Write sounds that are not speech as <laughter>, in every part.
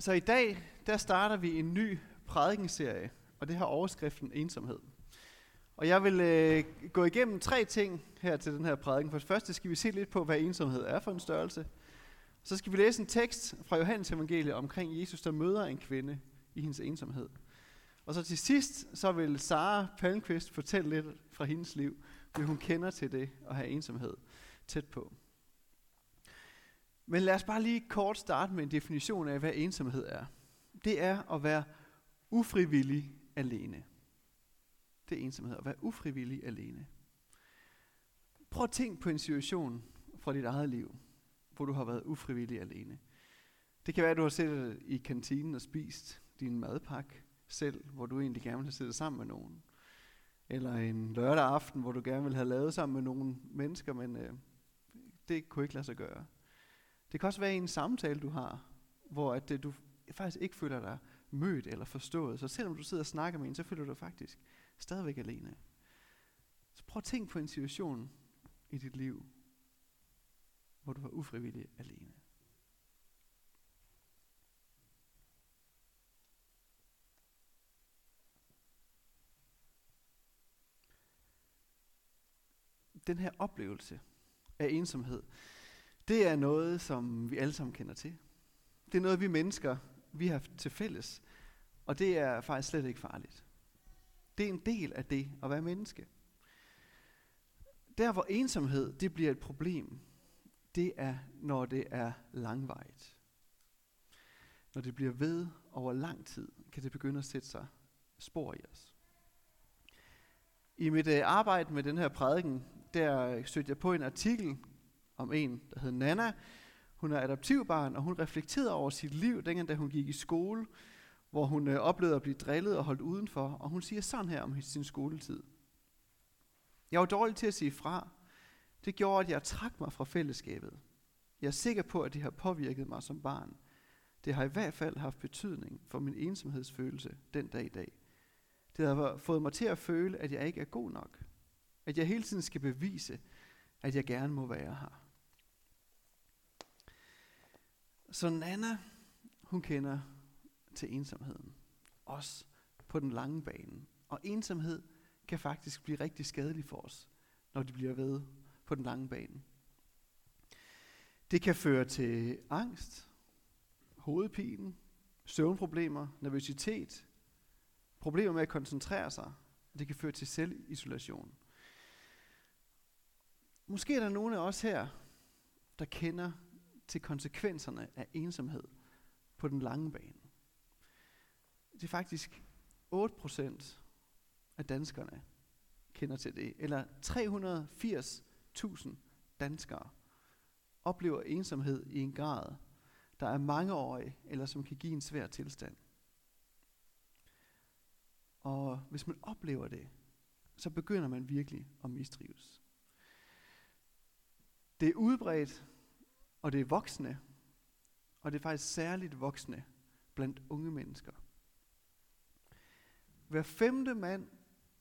Så i dag, der starter vi en ny prædikenserie, og det har overskriften ensomhed. Og jeg vil øh, gå igennem tre ting her til den her prædiken. For det første skal vi se lidt på, hvad ensomhed er for en størrelse. Så skal vi læse en tekst fra Johannes evangeliet omkring Jesus, der møder en kvinde i hendes ensomhed. Og så til sidst, så vil Sara Palmqvist fortælle lidt fra hendes liv, hvad hun kender til det at have ensomhed tæt på. Men lad os bare lige kort starte med en definition af, hvad ensomhed er. Det er at være ufrivillig alene. Det er ensomhed, at være ufrivillig alene. Prøv at tænke på en situation fra dit eget liv, hvor du har været ufrivillig alene. Det kan være, at du har siddet i kantinen og spist din madpakke selv, hvor du egentlig gerne vil have siddet sammen med nogen. Eller en lørdag aften, hvor du gerne vil have lavet sammen med nogle mennesker, men øh, det kunne ikke lade sig gøre. Det kan også være en samtale, du har, hvor at, øh, du faktisk ikke føler dig mødt eller forstået. Så selvom du sidder og snakker med en, så føler du dig faktisk stadigvæk alene. Så prøv at tænke på en situation i dit liv, hvor du var ufrivillig alene. Den her oplevelse af ensomhed, det er noget, som vi alle sammen kender til. Det er noget, vi mennesker, vi har til fælles. Og det er faktisk slet ikke farligt. Det er en del af det at være menneske. Der hvor ensomhed det bliver et problem, det er når det er langvejt. Når det bliver ved over lang tid, kan det begynde at sætte sig spor i os. I mit øh, arbejde med den her prædiken, der stødte jeg på en artikel om en, der hed Nana. Hun er adoptivbarn, og hun reflekterede over sit liv, dengang da hun gik i skole, hvor hun øh, oplevede at blive drillet og holdt udenfor. Og hun siger sådan her om sin skoletid. Jeg var dårlig til at sige fra. Det gjorde, at jeg trak mig fra fællesskabet. Jeg er sikker på, at det har påvirket mig som barn. Det har i hvert fald haft betydning for min ensomhedsfølelse den dag i dag. Det har fået mig til at føle, at jeg ikke er god nok. At jeg hele tiden skal bevise, at jeg gerne må være her. Så Nana, hun kender til ensomheden. Også på den lange bane. Og ensomhed kan faktisk blive rigtig skadelig for os, når det bliver ved på den lange bane. Det kan føre til angst, hovedpine, søvnproblemer, nervøsitet, problemer med at koncentrere sig. Det kan føre til selvisolation. Måske er der nogle af os her, der kender til konsekvenserne af ensomhed på den lange bane. Det er faktisk 8% af danskerne kender til det, eller 380.000 danskere oplever ensomhed i en grad, der er mangeårig, eller som kan give en svær tilstand. Og hvis man oplever det, så begynder man virkelig at mistrives. Det er udbredt, og det er voksne, og det er faktisk særligt voksne blandt unge mennesker. Hver femte mand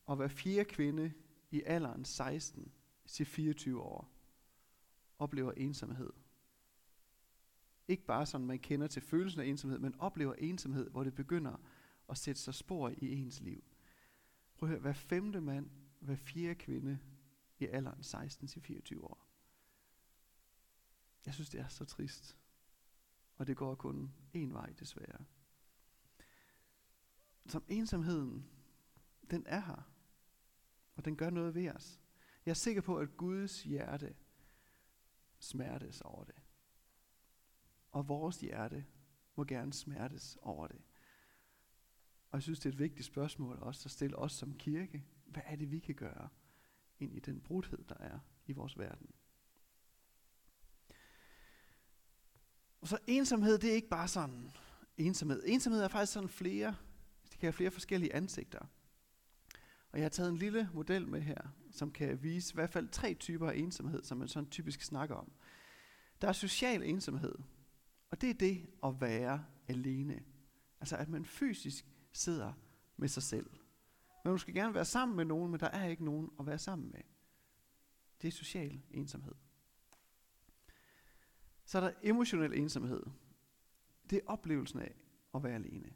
og hver fjerde kvinde i alderen 16 til 24 år oplever ensomhed. Ikke bare sådan, man kender til følelsen af ensomhed, men oplever ensomhed, hvor det begynder at sætte sig spor i ens liv. Prøv at høre, hver femte mand, hver fjerde kvinde i alderen 16 til 24 år. Jeg synes, det er så trist. Og det går kun én vej, desværre. Som ensomheden, den er her. Og den gør noget ved os. Jeg er sikker på, at Guds hjerte smertes over det. Og vores hjerte må gerne smertes over det. Og jeg synes, det er et vigtigt spørgsmål også at stille os som kirke. Hvad er det, vi kan gøre ind i den brudhed, der er i vores verden? Og så ensomhed, det er ikke bare sådan ensomhed. Ensomhed er faktisk sådan flere, det kan have flere forskellige ansigter. Og jeg har taget en lille model med her, som kan vise i hvert fald tre typer af ensomhed, som man sådan typisk snakker om. Der er social ensomhed, og det er det at være alene. Altså at man fysisk sidder med sig selv. Man skal gerne være sammen med nogen, men der er ikke nogen at være sammen med. Det er social ensomhed. Så er der emotionel ensomhed. Det er oplevelsen af, at være alene.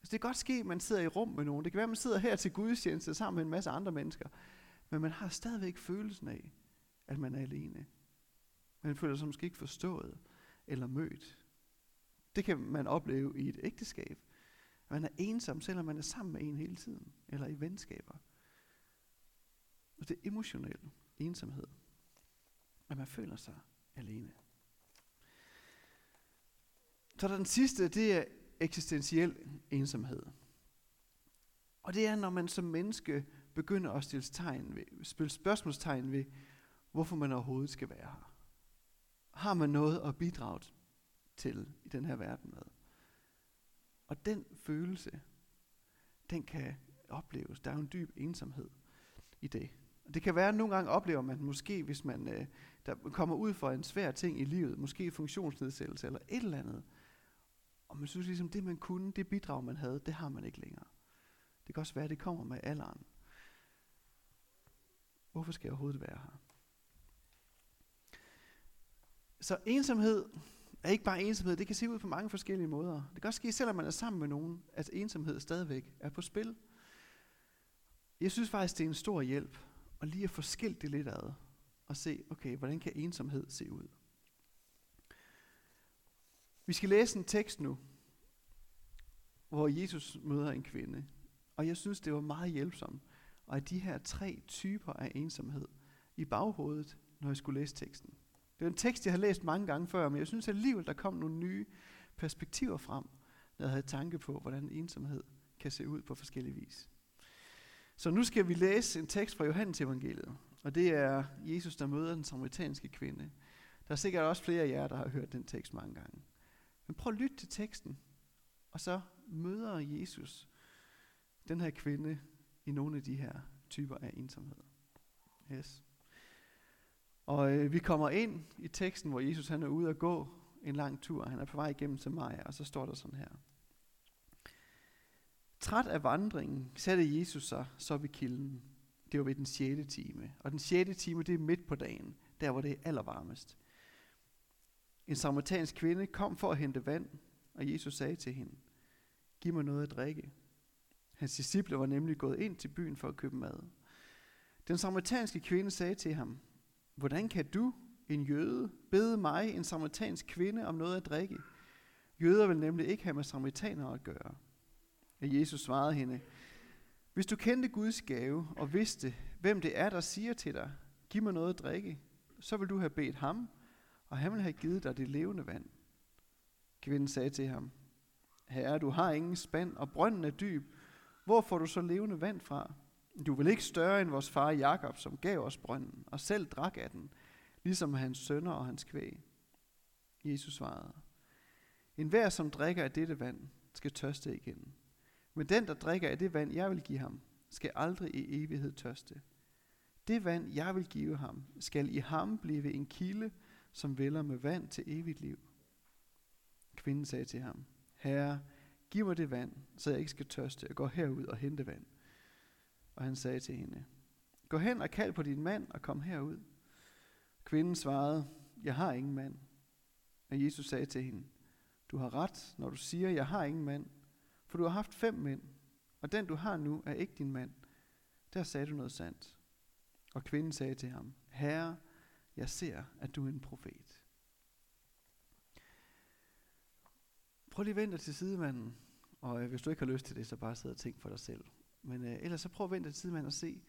Altså det kan godt ske, at man sidder i rum med nogen. Det kan være, at man sidder her til gudstjeneste sammen med en masse andre mennesker. Men man har stadigvæk følelsen af, at man er alene. Man føler sig måske ikke forstået eller mødt. Det kan man opleve i et ægteskab. Man er ensom, selvom man er sammen med en hele tiden. Eller i venskaber. Og det er emotionel ensomhed. At man føler sig alene. Så der den sidste, det er eksistentiel ensomhed. Og det er, når man som menneske begynder at stille, tegn ved, stille spørgsmålstegn ved, hvorfor man overhovedet skal være her. Har man noget at bidrage til i den her verden med? Og den følelse, den kan opleves. Der er jo en dyb ensomhed i det. Og det kan være, at nogle gange oplever man måske, hvis man øh, der kommer ud for en svær ting i livet, måske funktionsnedsættelse eller et eller andet, og man synes ligesom, det man kunne, det bidrag man havde, det har man ikke længere. Det kan også være, at det kommer med alderen. Hvorfor skal jeg overhovedet være her? Så ensomhed er ikke bare ensomhed, det kan se ud på mange forskellige måder. Det kan også ske, selvom man er sammen med nogen, at ensomhed stadigvæk er på spil. Jeg synes faktisk, det er en stor hjælp at lige at få skilt det lidt ad og se, okay, hvordan kan ensomhed se ud? Vi skal læse en tekst nu, hvor Jesus møder en kvinde. Og jeg synes, det var meget hjælpsomt Og at de her tre typer af ensomhed i baghovedet, når jeg skulle læse teksten. Det er en tekst, jeg har læst mange gange før, men jeg synes alligevel, der kom nogle nye perspektiver frem, når jeg havde tanke på, hvordan ensomhed kan se ud på forskellige vis. Så nu skal vi læse en tekst fra Johannes evangeliet, og det er Jesus, der møder den samaritanske kvinde. Der er sikkert også flere af jer, der har hørt den tekst mange gange. Men prøv at lytte til teksten, og så møder Jesus den her kvinde i nogle af de her typer af ensomhed. Yes. Og øh, vi kommer ind i teksten, hvor Jesus han er ude at gå en lang tur. Han er på vej igennem til Maja, og så står der sådan her. Træt af vandringen satte Jesus sig så ved kilden. Det var ved den 6. time. Og den 6. time, det er midt på dagen, der hvor det er allervarmest. En samaritansk kvinde kom for at hente vand, og Jesus sagde til hende, Giv mig noget at drikke. Hans disciple var nemlig gået ind til byen for at købe mad. Den samaritanske kvinde sagde til ham, Hvordan kan du, en jøde, bede mig, en samaritansk kvinde, om noget at drikke? Jøder vil nemlig ikke have med samaritanere at gøre. Og Jesus svarede hende, Hvis du kendte Guds gave og vidste, hvem det er, der siger til dig, giv mig noget at drikke, så vil du have bedt ham, og han vil have givet dig det levende vand. Kvinden sagde til ham, Herre, du har ingen spand, og brønden er dyb. Hvor får du så levende vand fra? Du vil ikke større end vores far Jakob, som gav os brønden, og selv drak af den, ligesom hans sønner og hans kvæg. Jesus svarede, En hver, som drikker af dette vand, skal tørste igen. Men den, der drikker af det vand, jeg vil give ham, skal aldrig i evighed tørste. Det vand, jeg vil give ham, skal i ham blive en kilde, som vælger med vand til evigt liv. Kvinden sagde til ham, Herre, giv mig det vand, så jeg ikke skal tørste, og gå herud og hente vand. Og han sagde til hende, Gå hen og kald på din mand og kom herud. Kvinden svarede, Jeg har ingen mand. Og Jesus sagde til hende, Du har ret, når du siger, Jeg har ingen mand, for du har haft fem mænd, og den du har nu er ikke din mand. Der sagde du noget sandt. Og kvinden sagde til ham, Herre, jeg ser, at du er en profet. Prøv lige at vente til sidemanden, og øh, hvis du ikke har lyst til det, så bare sidde og tænk for dig selv. Men øh, ellers så prøv at vente til sidemanden og se,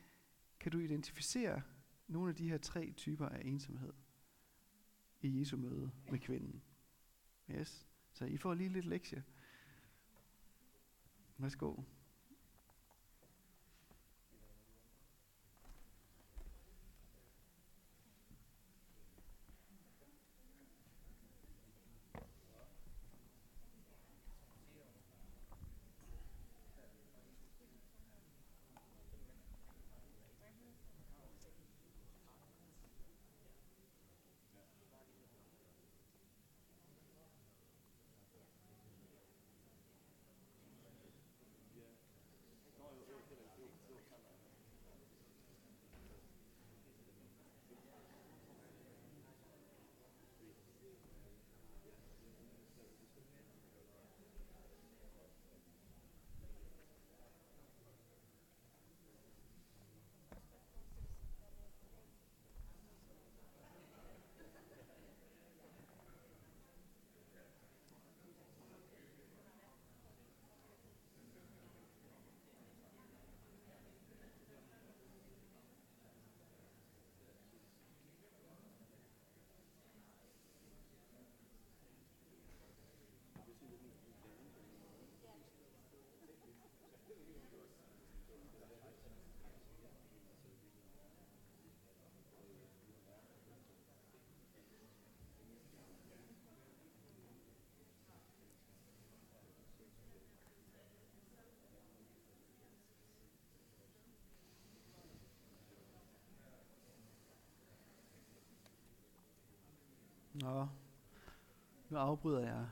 kan du identificere nogle af de her tre typer af ensomhed i Jesu møde med kvinden? Yes. Så I får lige lidt lektie. Værsgo. Nå, nu afbryder jeg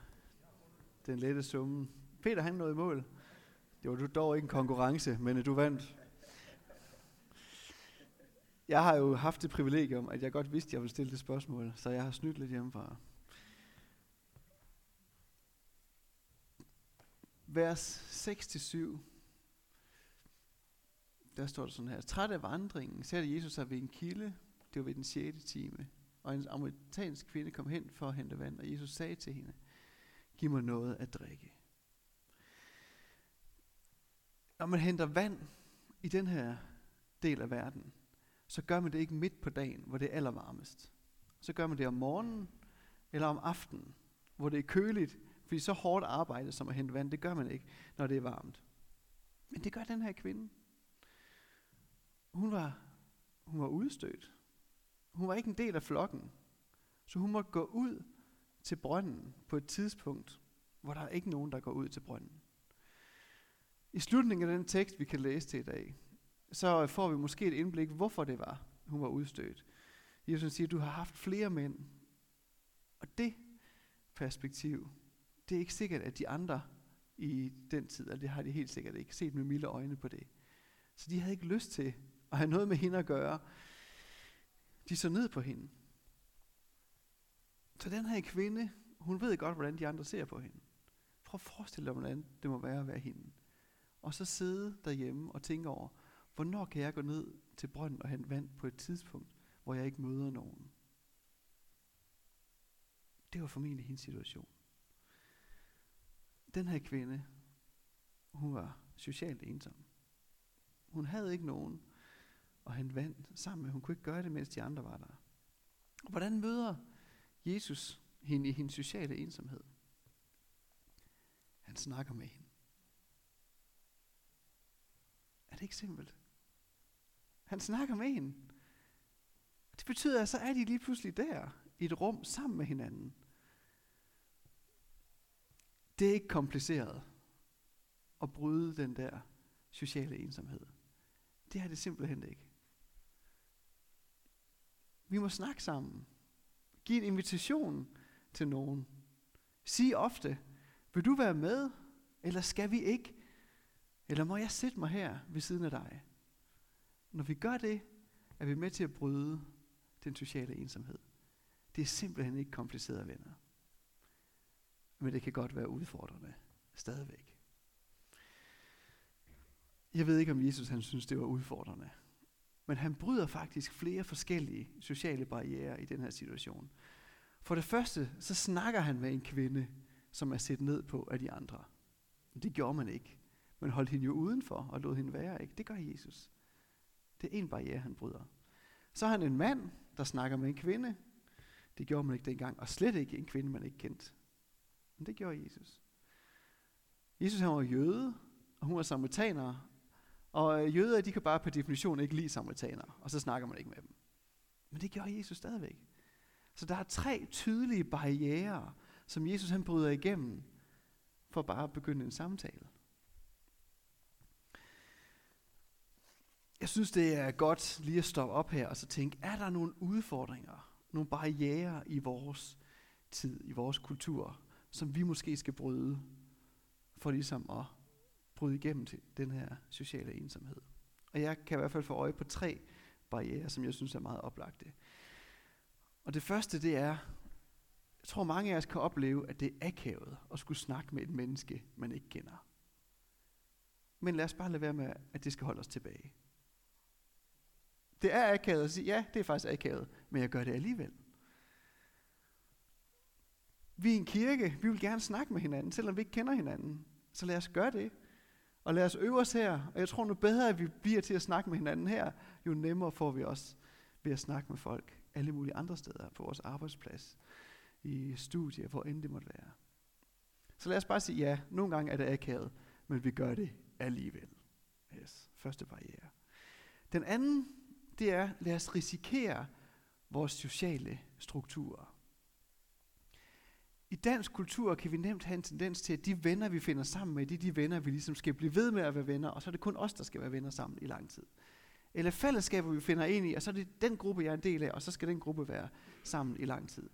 den lette summe. Peter, han nåede i mål. Det var du dog ikke en konkurrence, men du vandt. Jeg har jo haft det privilegium, at jeg godt vidste, at jeg ville stille det spørgsmål, så jeg har snydt lidt hjemmefra. Vers 6-7. Der står der sådan her. Træt af vandringen, satte Jesus sig ved en kilde. Det var ved den 6. time. Og en amerikansk kvinde kom hen for at hente vand, og Jesus sagde til hende, giv mig noget at drikke. Når man henter vand i den her del af verden, så gør man det ikke midt på dagen, hvor det er allervarmest. Så gør man det om morgenen eller om aftenen, hvor det er køligt, fordi så hårdt arbejde som at hente vand, det gør man ikke, når det er varmt. Men det gør den her kvinde. Hun var, hun var udstødt. Hun var ikke en del af flokken. Så hun måtte gå ud til brønden på et tidspunkt, hvor der er ikke nogen, der går ud til brønden. I slutningen af den tekst, vi kan læse til i dag, så får vi måske et indblik, hvorfor det var, hun var udstødt. Jesus siger, du har haft flere mænd. Og det perspektiv, det er ikke sikkert, at de andre i den tid, og det har de helt sikkert ikke set med milde øjne på det. Så de havde ikke lyst til at have noget med hende at gøre. De så ned på hende. Så den her kvinde, hun ved godt, hvordan de andre ser på hende. Prøv at forestille dig, hvordan det må være at være hende. Og så sidde derhjemme og tænke over, hvornår kan jeg gå ned til brønden og hente vand på et tidspunkt, hvor jeg ikke møder nogen. Det var formentlig hendes situation. Den her kvinde, hun var socialt ensom. Hun havde ikke nogen og hente vand sammen med. Hun kunne ikke gøre det, mens de andre var der. Og hvordan møder Jesus hende i hendes sociale ensomhed? Han snakker med hende. Er det ikke simpelt? Han snakker med hende. Det betyder, at så er de lige pludselig der, i et rum sammen med hinanden. Det er ikke kompliceret at bryde den der sociale ensomhed. Det er det simpelthen ikke. Vi må snakke sammen. Giv en invitation til nogen. Sig ofte, vil du være med, eller skal vi ikke? Eller må jeg sætte mig her ved siden af dig? Når vi gør det, er vi med til at bryde den sociale ensomhed. Det er simpelthen ikke komplicerede venner. Men det kan godt være udfordrende stadigvæk. Jeg ved ikke, om Jesus han synes, det var udfordrende. Men han bryder faktisk flere forskellige sociale barriere i den her situation. For det første, så snakker han med en kvinde, som er set ned på af de andre. Det gjorde man ikke. Man holdt hende jo udenfor og lod hende være. Ikke? Det gør Jesus. Det er en barriere, han bryder. Så har han en mand, der snakker med en kvinde. Det gjorde man ikke dengang, og slet ikke en kvinde, man ikke kendte. Men det gjorde Jesus. Jesus han var jøde, og hun var samaritaner. Og øh, jøder, de kan bare per definition ikke lide samaritanere, og så snakker man ikke med dem. Men det gjorde Jesus stadigvæk. Så der er tre tydelige barriere, som Jesus han bryder igennem, for bare at begynde en samtale. Jeg synes, det er godt lige at stoppe op her og så tænke, er der nogle udfordringer, nogle barriere i vores tid, i vores kultur, som vi måske skal bryde, for ligesom at bryde igennem til den her sociale ensomhed. Og jeg kan i hvert fald få øje på tre barriere, som jeg synes er meget oplagte. Og det første, det er, jeg tror mange af os kan opleve, at det er akavet at skulle snakke med et menneske, man ikke kender. Men lad os bare lade være med, at det skal holde os tilbage. Det er akavet at sige, ja, det er faktisk akavet, men jeg gør det alligevel. Vi er en kirke, vi vil gerne snakke med hinanden, selvom vi ikke kender hinanden. Så lad os gøre det. Og lad os øve os her. Og jeg tror nu bedre, at vi bliver til at snakke med hinanden her, jo nemmere får vi også ved at snakke med folk alle mulige andre steder, på vores arbejdsplads, i studier, hvor end det måtte være. Så lad os bare sige, ja, nogle gange er det akavet, men vi gør det alligevel. Yes, første barriere. Den anden, det er, lad os risikere vores sociale strukturer. I dansk kultur kan vi nemt have en tendens til, at de venner, vi finder sammen med, det er de venner, vi ligesom skal blive ved med at være venner, og så er det kun os, der skal være venner sammen i lang tid. Eller fællesskaber, vi finder ind i, og så er det den gruppe, jeg er en del af, og så skal den gruppe være sammen i lang tid.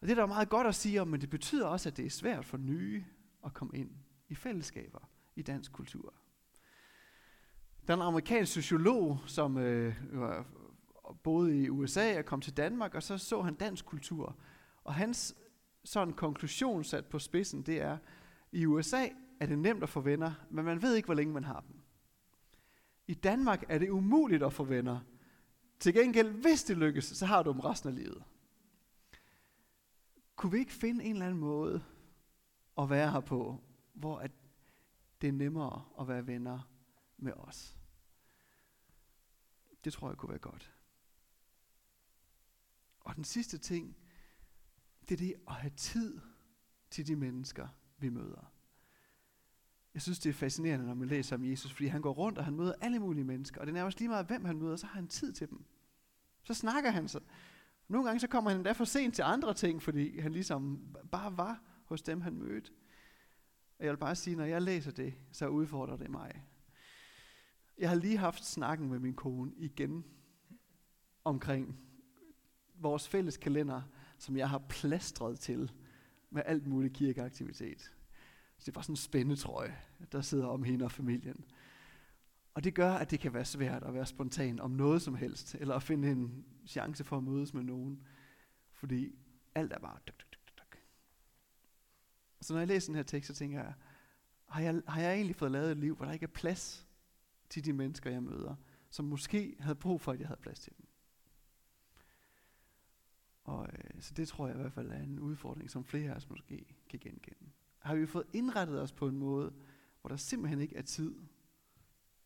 Og det er der meget godt at sige om, men det betyder også, at det er svært for nye at komme ind i fællesskaber i dansk kultur. Der er en amerikansk sociolog, som øh, boede i USA og kom til Danmark, og så så han dansk kultur. Og hans sådan konklusion sat på spidsen, det er, i USA er det nemt at få venner, men man ved ikke, hvor længe man har dem. I Danmark er det umuligt at få venner. Til gengæld, hvis det lykkes, så har du dem resten af livet. Kunne vi ikke finde en eller anden måde at være her på, hvor at det er nemmere at være venner med os? Det tror jeg kunne være godt. Og den sidste ting, det er det at have tid til de mennesker, vi møder. Jeg synes, det er fascinerende, når man læser om Jesus, fordi han går rundt, og han møder alle mulige mennesker, og det er nærmest lige meget, hvem han møder, så har han tid til dem. Så snakker han så. Nogle gange så kommer han endda for sent til andre ting, fordi han ligesom bare var hos dem, han mødte. Og jeg vil bare sige, når jeg læser det, så udfordrer det mig. Jeg har lige haft snakken med min kone igen omkring vores fælles kalender, som jeg har plastret til med alt muligt kirkeaktivitet. Så det var sådan en spændetrøje, der sidder om hende og familien. Og det gør, at det kan være svært at være spontan om noget som helst, eller at finde en chance for at mødes med nogen, fordi alt er bare duk, duk, duk, duk. Så når jeg læser den her tekst, så tænker jeg, har jeg, har jeg egentlig fået lavet et liv, hvor der ikke er plads til de mennesker, jeg møder, som måske havde brug for, at jeg havde plads til dem? Og, øh, så det tror jeg i hvert fald er en udfordring, som flere af os måske kan genkende. Har vi fået indrettet os på en måde, hvor der simpelthen ikke er tid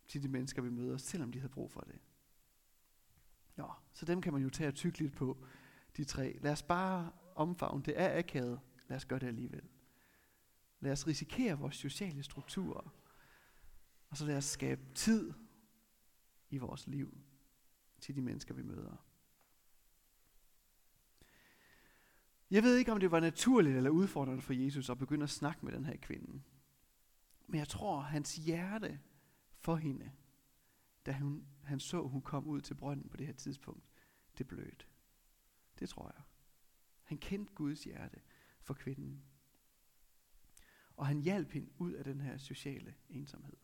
til de mennesker, vi møder, selvom de havde brug for det. Ja, så dem kan man jo tage og tykke lidt på, de tre. Lad os bare omfavne. Det er akavet. Lad os gøre det alligevel. Lad os risikere vores sociale strukturer. Og så lad os skabe tid i vores liv til de mennesker, vi møder. Jeg ved ikke, om det var naturligt eller udfordrende for Jesus at begynde at snakke med den her kvinde. Men jeg tror, hans hjerte for hende, da hun, han så, hun kom ud til brønden på det her tidspunkt, det blødt. Det tror jeg. Han kendte Guds hjerte for kvinden. Og han hjalp hende ud af den her sociale ensomhed.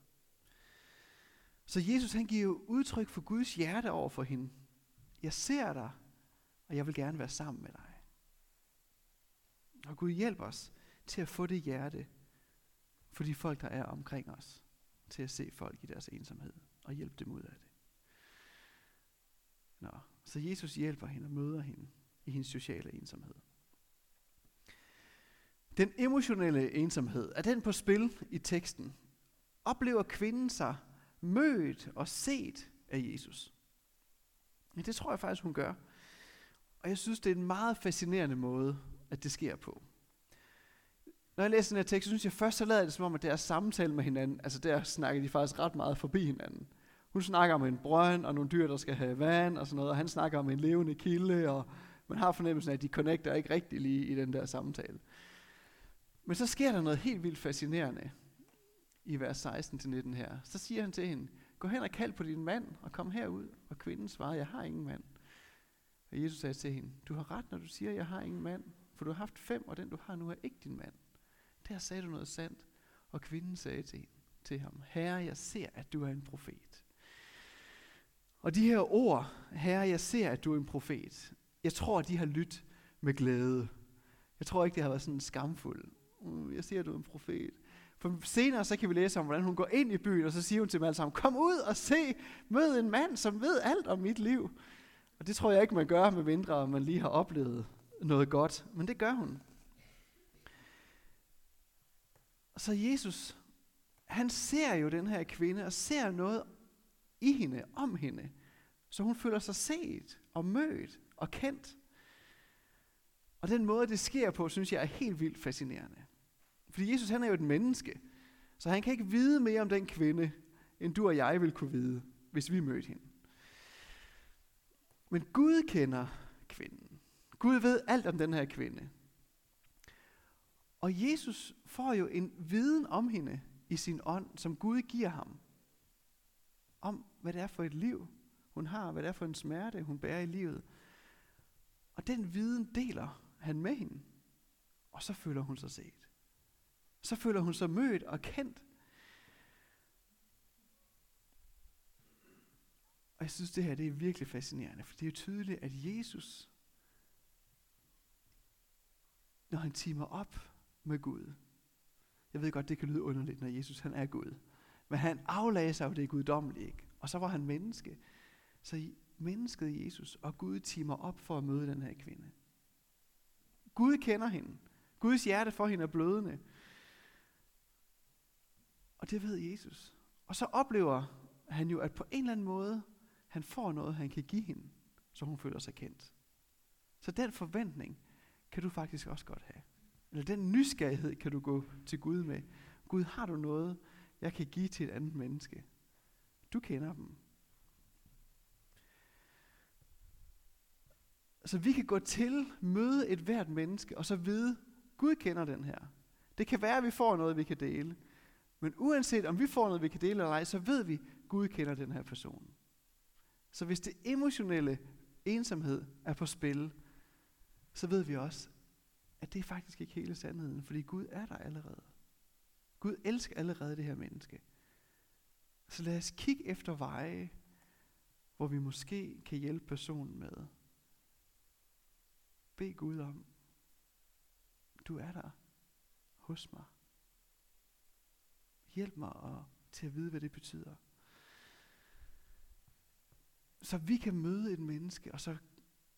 Så Jesus han giver udtryk for Guds hjerte over for hende. Jeg ser dig, og jeg vil gerne være sammen med dig. Og Gud hjælp os til at få det hjerte for de folk, der er omkring os, til at se folk i deres ensomhed og hjælpe dem ud af det. Nå, så Jesus hjælper hende og møder hende i hendes sociale ensomhed. Den emotionelle ensomhed, er den på spil i teksten? Oplever kvinden sig mødt og set af Jesus? Ja, det tror jeg faktisk, hun gør. Og jeg synes, det er en meget fascinerende måde at det sker på. Når jeg læser den her tekst, så synes jeg først, så lader det som om, at deres er samtale med hinanden. Altså der snakker de faktisk ret meget forbi hinanden. Hun snakker om en brønd og nogle dyr, der skal have vand og sådan noget, og han snakker om en levende kilde, og man har fornemmelsen af, at de connecter ikke rigtig lige i den der samtale. Men så sker der noget helt vildt fascinerende i vers 16-19 her. Så siger han til hende, gå hen og kald på din mand, og kom herud. Og kvinden svarer, jeg har ingen mand. Og Jesus sagde til hende, du har ret, når du siger, jeg har ingen mand. For du har haft fem, og den du har nu er ikke din mand. Der sagde du noget sandt. Og kvinden sagde til, til ham, Herre, jeg ser, at du er en profet. Og de her ord, Herre, jeg ser, at du er en profet, jeg tror, de har lyttet med glæde. Jeg tror ikke, det har været sådan skamfuld. Uh, mm, jeg ser, at du er en profet. For senere så kan vi læse om, hvordan hun går ind i byen, og så siger hun til dem alle sammen, kom ud og se, mød en mand, som ved alt om mit liv. Og det tror jeg ikke, man gør, med mindre man lige har oplevet noget godt. Men det gør hun. Så Jesus, han ser jo den her kvinde, og ser noget i hende, om hende. Så hun føler sig set, og mødt, og kendt. Og den måde, det sker på, synes jeg er helt vildt fascinerende. Fordi Jesus, han er jo et menneske. Så han kan ikke vide mere om den kvinde, end du og jeg vil kunne vide, hvis vi mødte hende. Men Gud kender kvinden. Gud ved alt om den her kvinde. Og Jesus får jo en viden om hende i sin ånd, som Gud giver ham. Om hvad det er for et liv, hun har, hvad det er for en smerte, hun bærer i livet. Og den viden deler han med hende. Og så føler hun sig set. Så føler hun sig mødt og kendt. Og jeg synes, det her det er virkelig fascinerende, for det er jo tydeligt, at Jesus, når han timer op med Gud, jeg ved godt, det kan lyde underligt, når Jesus han er Gud, men han aflagde sig jo det guddommelige, ikke? og så var han menneske. Så mennesket Jesus og Gud timer op for at møde den her kvinde. Gud kender hende. Guds hjerte for hende er blødende. Og det ved Jesus. Og så oplever han jo, at på en eller anden måde, han får noget, han kan give hende, så hun føler sig kendt. Så den forventning kan du faktisk også godt have. Eller den nysgerrighed kan du gå til Gud med. Gud, har du noget, jeg kan give til et andet menneske? Du kender dem. Så vi kan gå til, møde et hvert menneske, og så vide, Gud kender den her. Det kan være, at vi får noget, vi kan dele. Men uanset om vi får noget, vi kan dele eller ej, så ved vi, Gud kender den her person. Så hvis det emotionelle ensomhed er på spil, så ved vi også, at det er faktisk ikke hele sandheden, fordi Gud er der allerede. Gud elsker allerede det her menneske. Så lad os kigge efter veje, hvor vi måske kan hjælpe personen med. Bed Gud om, du er der hos mig. Hjælp mig at, til at vide, hvad det betyder. Så vi kan møde et menneske, og så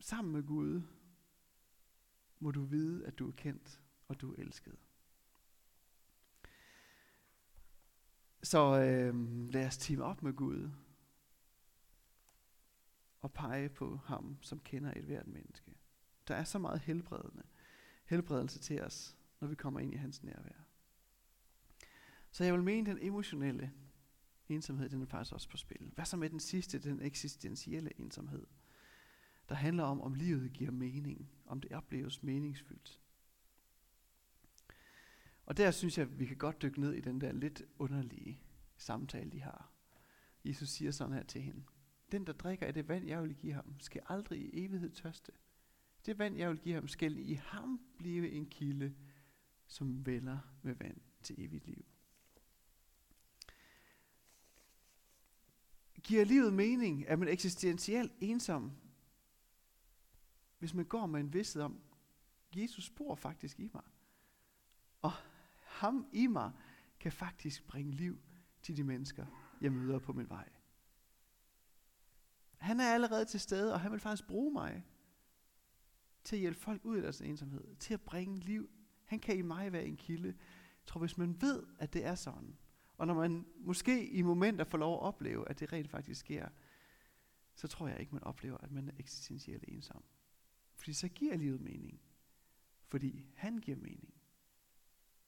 sammen med Gud, må du vide, at du er kendt, og du er elsket. Så øh, lad os team op med Gud, og pege på ham, som kender et hvert menneske. Der er så meget helbredende, helbredelse til os, når vi kommer ind i hans nærvær. Så jeg vil mene, den emotionelle ensomhed, den er faktisk også på spil. Hvad så med den sidste, den eksistentielle ensomhed? Der handler om, om livet giver mening, om det opleves meningsfyldt. Og der synes jeg, at vi kan godt dykke ned i den der lidt underlige samtale, de har. Jesus siger sådan her til hende. Den, der drikker af det vand, jeg vil give ham, skal aldrig i evighed tørste. Det vand, jeg vil give ham, skal i ham blive en kilde, som vælger med vand til evigt liv. Giver livet mening? Er man eksistentielt ensom? Hvis man går med en vidsthed om, Jesus bor faktisk i mig. Og ham i mig kan faktisk bringe liv til de mennesker, jeg møder på min vej. Han er allerede til stede, og han vil faktisk bruge mig til at hjælpe folk ud af deres ensomhed, til at bringe liv. Han kan i mig være en kilde. Jeg tror, hvis man ved, at det er sådan, og når man måske i momenter får lov at opleve, at det rent faktisk sker, så tror jeg ikke, man oplever, at man er eksistentielt ensom. Fordi så giver livet mening. Fordi han giver mening.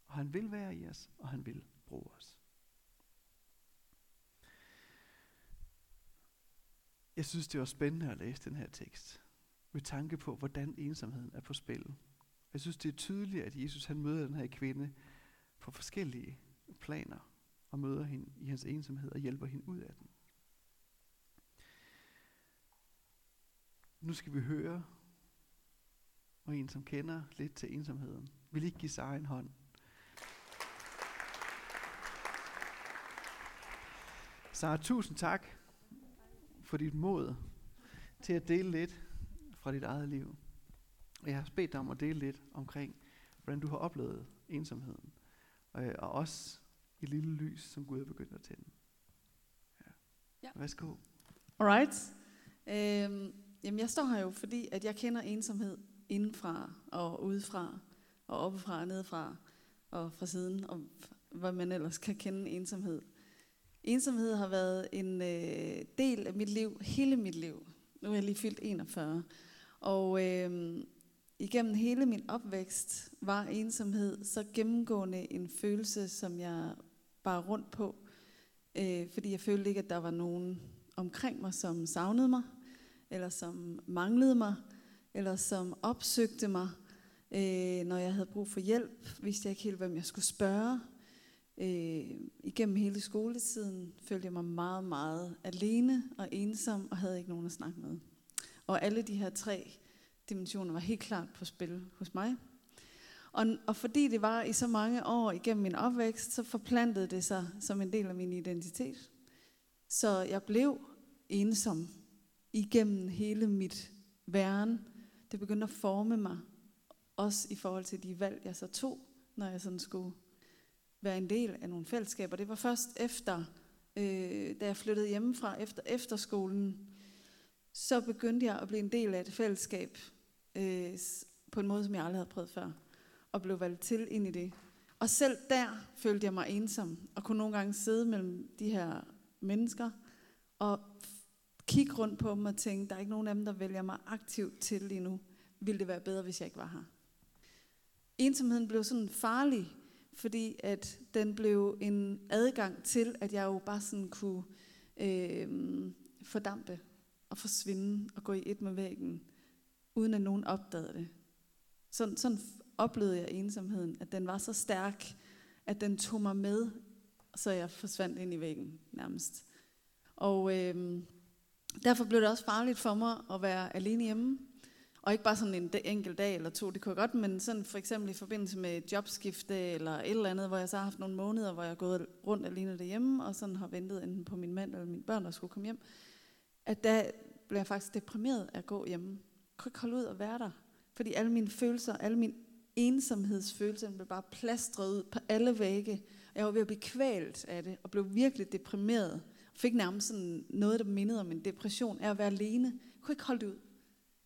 Og han vil være i os, og han vil bruge os. Jeg synes, det var spændende at læse den her tekst. Med tanke på, hvordan ensomheden er på spil. Jeg synes, det er tydeligt, at Jesus han møder den her kvinde på forskellige planer. Og møder hende i hans ensomhed og hjælper hende ud af den. Nu skal vi høre, og en, som kender lidt til ensomheden, vil ikke give sig en hånd. Sara, tusind tak for dit mod til at dele lidt fra dit eget liv. Og jeg har bedt dig om at dele lidt omkring, hvordan du har oplevet ensomheden. Øh, og også et lille lys, som Gud er begyndt at tænde. Ja. ja. Værsgo. Alright. Øhm, jamen jeg står her jo, fordi at jeg kender ensomhed indenfra og udefra, og oppefra og nedefra, og fra siden, og hvad man ellers kan kende ensomhed. Ensomhed har været en øh, del af mit liv, hele mit liv. Nu er jeg lige fyldt 41. Og øh, igennem hele min opvækst var ensomhed så gennemgående en følelse, som jeg bar rundt på. Øh, fordi jeg følte ikke, at der var nogen omkring mig, som savnede mig, eller som manglede mig, eller som opsøgte mig. Øh, når jeg havde brug for hjælp, vidste jeg ikke helt, hvem jeg skulle spørge. Øh, igennem hele skoletiden følte jeg mig meget, meget alene og ensom, og havde ikke nogen at snakke med. Og alle de her tre dimensioner var helt klart på spil hos mig. Og, og fordi det var i så mange år igennem min opvækst, så forplantede det sig som en del af min identitet. Så jeg blev ensom igennem hele mit væren. Det begyndte at forme mig, også i forhold til de valg, jeg så tog, når jeg sådan skulle være en del af nogle fællesskaber. Det var først efter, øh, da jeg flyttede hjemmefra efter efterskolen, så begyndte jeg at blive en del af et fællesskab øh, på en måde, som jeg aldrig havde prøvet før, og blev valgt til ind i det. Og selv der følte jeg mig ensom, og kunne nogle gange sidde mellem de her mennesker, og kigge rundt på dem og tænke, der er ikke nogen af dem, der vælger mig aktivt til lige nu. Ville det være bedre, hvis jeg ikke var her? Ensomheden blev sådan farlig, fordi at den blev en adgang til, at jeg jo bare sådan kunne øh, fordampe og forsvinde og gå i et med væggen, uden at nogen opdagede det. Sådan, sådan oplevede jeg ensomheden, at den var så stærk, at den tog mig med, så jeg forsvandt ind i væggen nærmest. Og øh, derfor blev det også farligt for mig at være alene hjemme. Og ikke bare sådan en enkelt dag eller to, det kunne jeg godt, men sådan for eksempel i forbindelse med jobskifte eller et eller andet, hvor jeg så har haft nogle måneder, hvor jeg har gået rundt alene derhjemme, og sådan har ventet enten på min mand eller mine børn, der skulle komme hjem, at der blev jeg faktisk deprimeret af at gå hjemme. Jeg kunne ikke holde ud og være der, fordi alle mine følelser, alle mine ensomhedsfølelser blev bare plastret ud på alle vægge. Jeg var ved at blive kvalt af det, og blev virkelig deprimeret. Fik nærmest sådan noget, der mindede om en depression af at være alene. Jeg kunne ikke holde det ud.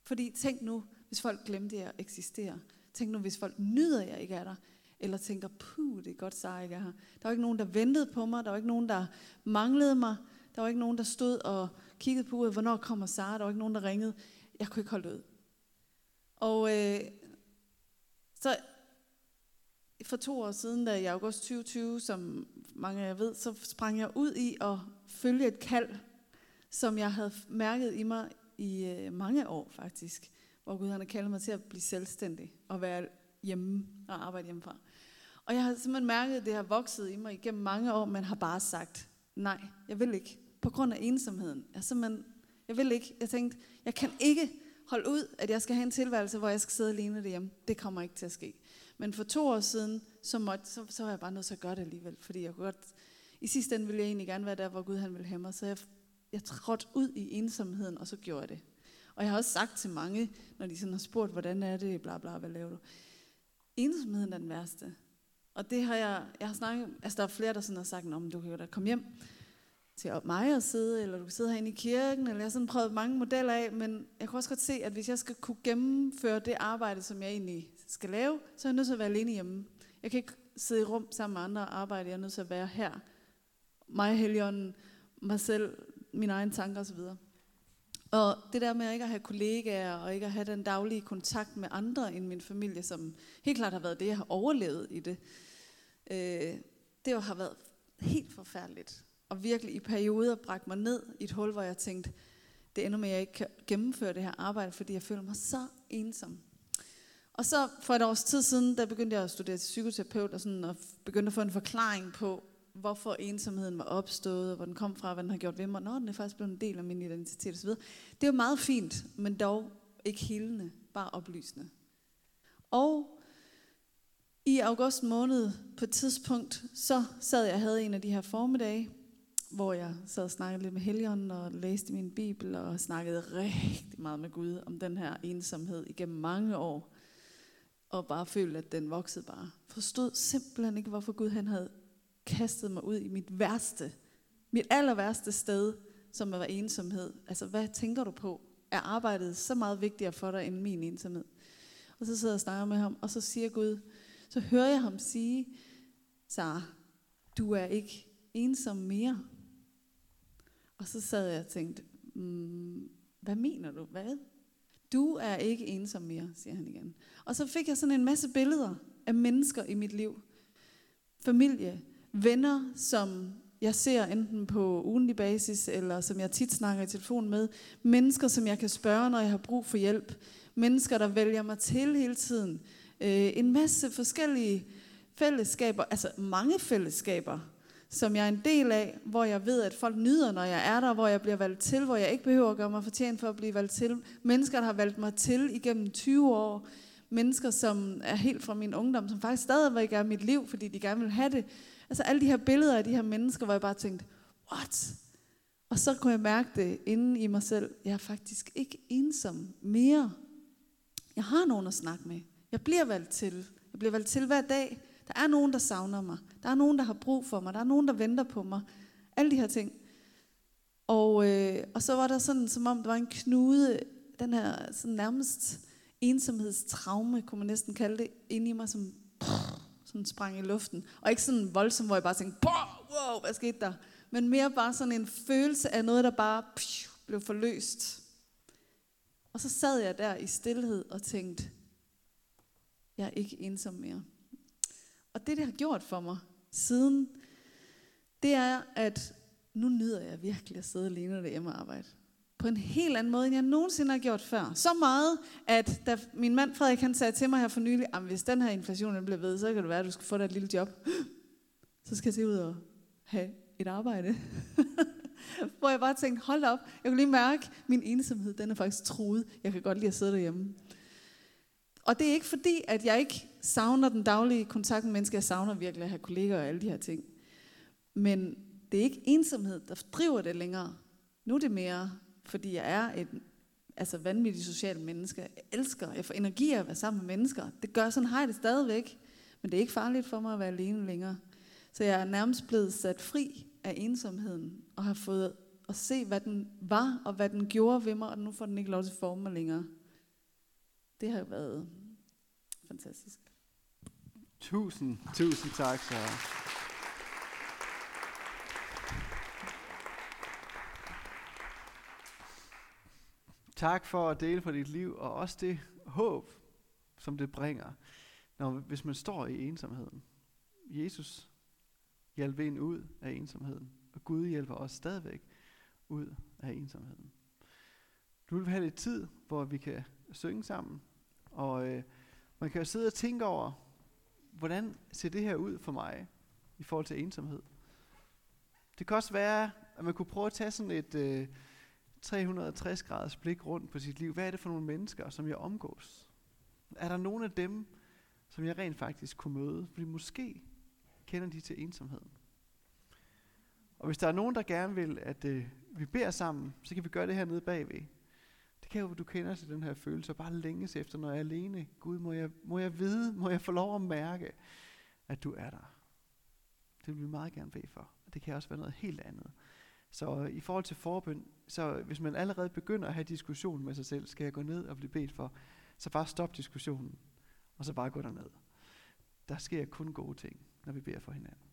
Fordi tænk nu, hvis folk glemte, at jeg eksisterer. Tænk nu, hvis folk nyder, at jeg ikke er der. Eller tænker, puh, det er godt, så jeg ikke er her. Der var ikke nogen, der ventede på mig. Der var ikke nogen, der manglede mig. Der var ikke nogen, der stod og kiggede på hvornår kommer Sara. Der var ikke nogen, der ringede. Jeg kunne ikke holde det ud. Og øh, så for to år siden, da i august 2020, som mange af jer ved, så sprang jeg ud i at følge et kald, som jeg havde mærket i mig i øh, mange år faktisk, hvor Gud han har kaldet mig til at blive selvstændig og være hjemme og arbejde hjemmefra. Og jeg har simpelthen mærket, at det har vokset i mig igennem mange år, men har bare sagt, nej, jeg vil ikke. På grund af ensomheden. Jeg, simpelthen, jeg vil ikke. Jeg tænkte, jeg kan ikke holde ud, at jeg skal have en tilværelse, hvor jeg skal sidde alene derhjemme. Det kommer ikke til at ske. Men for to år siden, så, måtte, så, så var jeg bare nødt til at gøre det alligevel. Fordi jeg kunne godt, i sidste ende ville jeg egentlig gerne være der, hvor Gud han ville have mig. Så jeg jeg trådte ud i ensomheden, og så gjorde jeg det. Og jeg har også sagt til mange, når de sådan har spurgt, hvordan er det, bla bla, hvad laver du? Ensomheden er den værste. Og det har jeg, jeg har snakket, altså der er flere, der sådan har sagt, om du kan jo da komme hjem til mig og sidde, eller du kan sidde herinde i kirken, eller jeg har sådan prøvet mange modeller af, men jeg kan også godt se, at hvis jeg skal kunne gennemføre det arbejde, som jeg egentlig skal lave, så er jeg nødt til at være alene hjemme. Jeg kan ikke sidde i rum sammen med andre og arbejde, jeg er nødt til at være her. Mig, Helion, mig selv, mine egne tanker osv. Og det der med ikke at have kollegaer og ikke at have den daglige kontakt med andre end min familie, som helt klart har været det, jeg har overlevet i det, øh, det har været helt forfærdeligt. Og virkelig i perioder bragt mig ned i et hul, hvor jeg tænkte, det ender med, at jeg ikke kan gennemføre det her arbejde, fordi jeg føler mig så ensom. Og så for et års tid siden, der begyndte jeg at studere til psykoterapeut, og, sådan, og begyndte at få en forklaring på, hvorfor ensomheden var opstået, og hvor den kom fra, hvad den har gjort ved mig. Nå, den er faktisk blevet en del af min identitet osv. Det er jo meget fint, men dog ikke helende, bare oplysende. Og i august måned på et tidspunkt, så sad jeg og havde en af de her formiddage, hvor jeg sad og snakkede lidt med Helion og læste min bibel og snakkede rigtig meget med Gud om den her ensomhed igennem mange år. Og bare følte, at den voksede bare. Forstod simpelthen ikke, hvorfor Gud han havde kastede mig ud i mit værste, mit aller værste sted, som var ensomhed. Altså, hvad tænker du på? Er arbejdet så meget vigtigere for dig end min ensomhed? Og så sidder jeg og snakker med ham, og så siger Gud, så hører jeg ham sige, Sara, du er ikke ensom mere. Og så sad jeg og tænkte, mm, hvad mener du? Hvad? Du er ikke ensom mere, siger han igen. Og så fik jeg sådan en masse billeder af mennesker i mit liv. Familie, venner, som jeg ser enten på ugenlig basis, eller som jeg tit snakker i telefon med. Mennesker, som jeg kan spørge, når jeg har brug for hjælp. Mennesker, der vælger mig til hele tiden. Øh, en masse forskellige fællesskaber, altså mange fællesskaber, som jeg er en del af, hvor jeg ved, at folk nyder, når jeg er der, hvor jeg bliver valgt til, hvor jeg ikke behøver at gøre mig fortjent for at blive valgt til. Mennesker, der har valgt mig til igennem 20 år. Mennesker, som er helt fra min ungdom, som faktisk stadigvæk er mit liv, fordi de gerne vil have det. Altså alle de her billeder af de her mennesker, hvor jeg bare tænkte, what? Og så kunne jeg mærke det inden i mig selv. Jeg er faktisk ikke ensom mere. Jeg har nogen at snakke med. Jeg bliver valgt til. Jeg bliver valgt til hver dag. Der er nogen, der savner mig. Der er nogen, der har brug for mig. Der er nogen, der venter på mig. Alle de her ting. Og, øh, og så var der sådan, som om der var en knude, den her sådan nærmest ensomhedstraume, kunne man næsten kalde det, inde i mig, som sådan sprang i luften. Og ikke sådan voldsomt, hvor jeg bare tænkte, wow, hvad skete der? Men mere bare sådan en følelse af noget, der bare psh, blev forløst. Og så sad jeg der i stillhed og tænkte, jeg er ikke ensom mere. Og det, det har gjort for mig siden, det er, at nu nyder jeg virkelig at sidde alene derhjemme og arbejde. På en helt anden måde, end jeg nogensinde har gjort før. Så meget, at da min mand Frederik han sagde til mig her for nylig, at hvis den her inflation den bliver ved, så kan det være, at du skal få dig et lille job. <gasps> Så skal jeg se ud og have et arbejde. <laughs> Hvor jeg bare tænkte, hold op, jeg kunne lige mærke, at min ensomhed, den er faktisk truet. Jeg kan godt lide at sidde derhjemme. Og det er ikke fordi, at jeg ikke savner den daglige kontakt med mennesker. Jeg savner virkelig at have kolleger og alle de her ting. Men det er ikke ensomhed, der driver det længere. Nu er det mere, fordi jeg er et altså vanvittigt socialt menneske. Jeg elsker, jeg får energi af at være sammen med mennesker. Det gør sådan, har jeg det stadigvæk. Men det er ikke farligt for mig at være alene længere. Så jeg er nærmest blevet sat fri af ensomheden, og har fået at se, hvad den var, og hvad den gjorde ved mig, og nu får den ikke lov til at forme mig længere. Det har været fantastisk. Tusind, tusind tak, så. Tak for at dele for dit liv, og også det håb, som det bringer, når, hvis man står i ensomheden. Jesus hjalp en ud af ensomheden, og Gud hjælper os stadigvæk ud af ensomheden. Nu vil vi have lidt tid, hvor vi kan synge sammen, og øh, man kan jo sidde og tænke over, hvordan ser det her ud for mig i forhold til ensomhed. Det kan også være, at man kunne prøve at tage sådan et øh, 360 graders blik rundt på sit liv. Hvad er det for nogle mennesker, som jeg omgås? Er der nogen af dem, som jeg rent faktisk kunne møde? Fordi måske kender de til ensomheden. Og hvis der er nogen, der gerne vil, at øh, vi beder sammen, så kan vi gøre det her nede bagved. Det kan jo, du kender til den her følelse, og bare længes efter, når jeg er alene. Gud, må jeg, må jeg vide, må jeg få lov at mærke, at du er der. Det vil vi meget gerne bede for. Det kan også være noget helt andet. Så øh, i forhold til forbøn, så hvis man allerede begynder at have diskussion med sig selv, skal jeg gå ned og blive bedt for, så bare stop diskussionen, og så bare gå derned. Der sker kun gode ting, når vi beder for hinanden.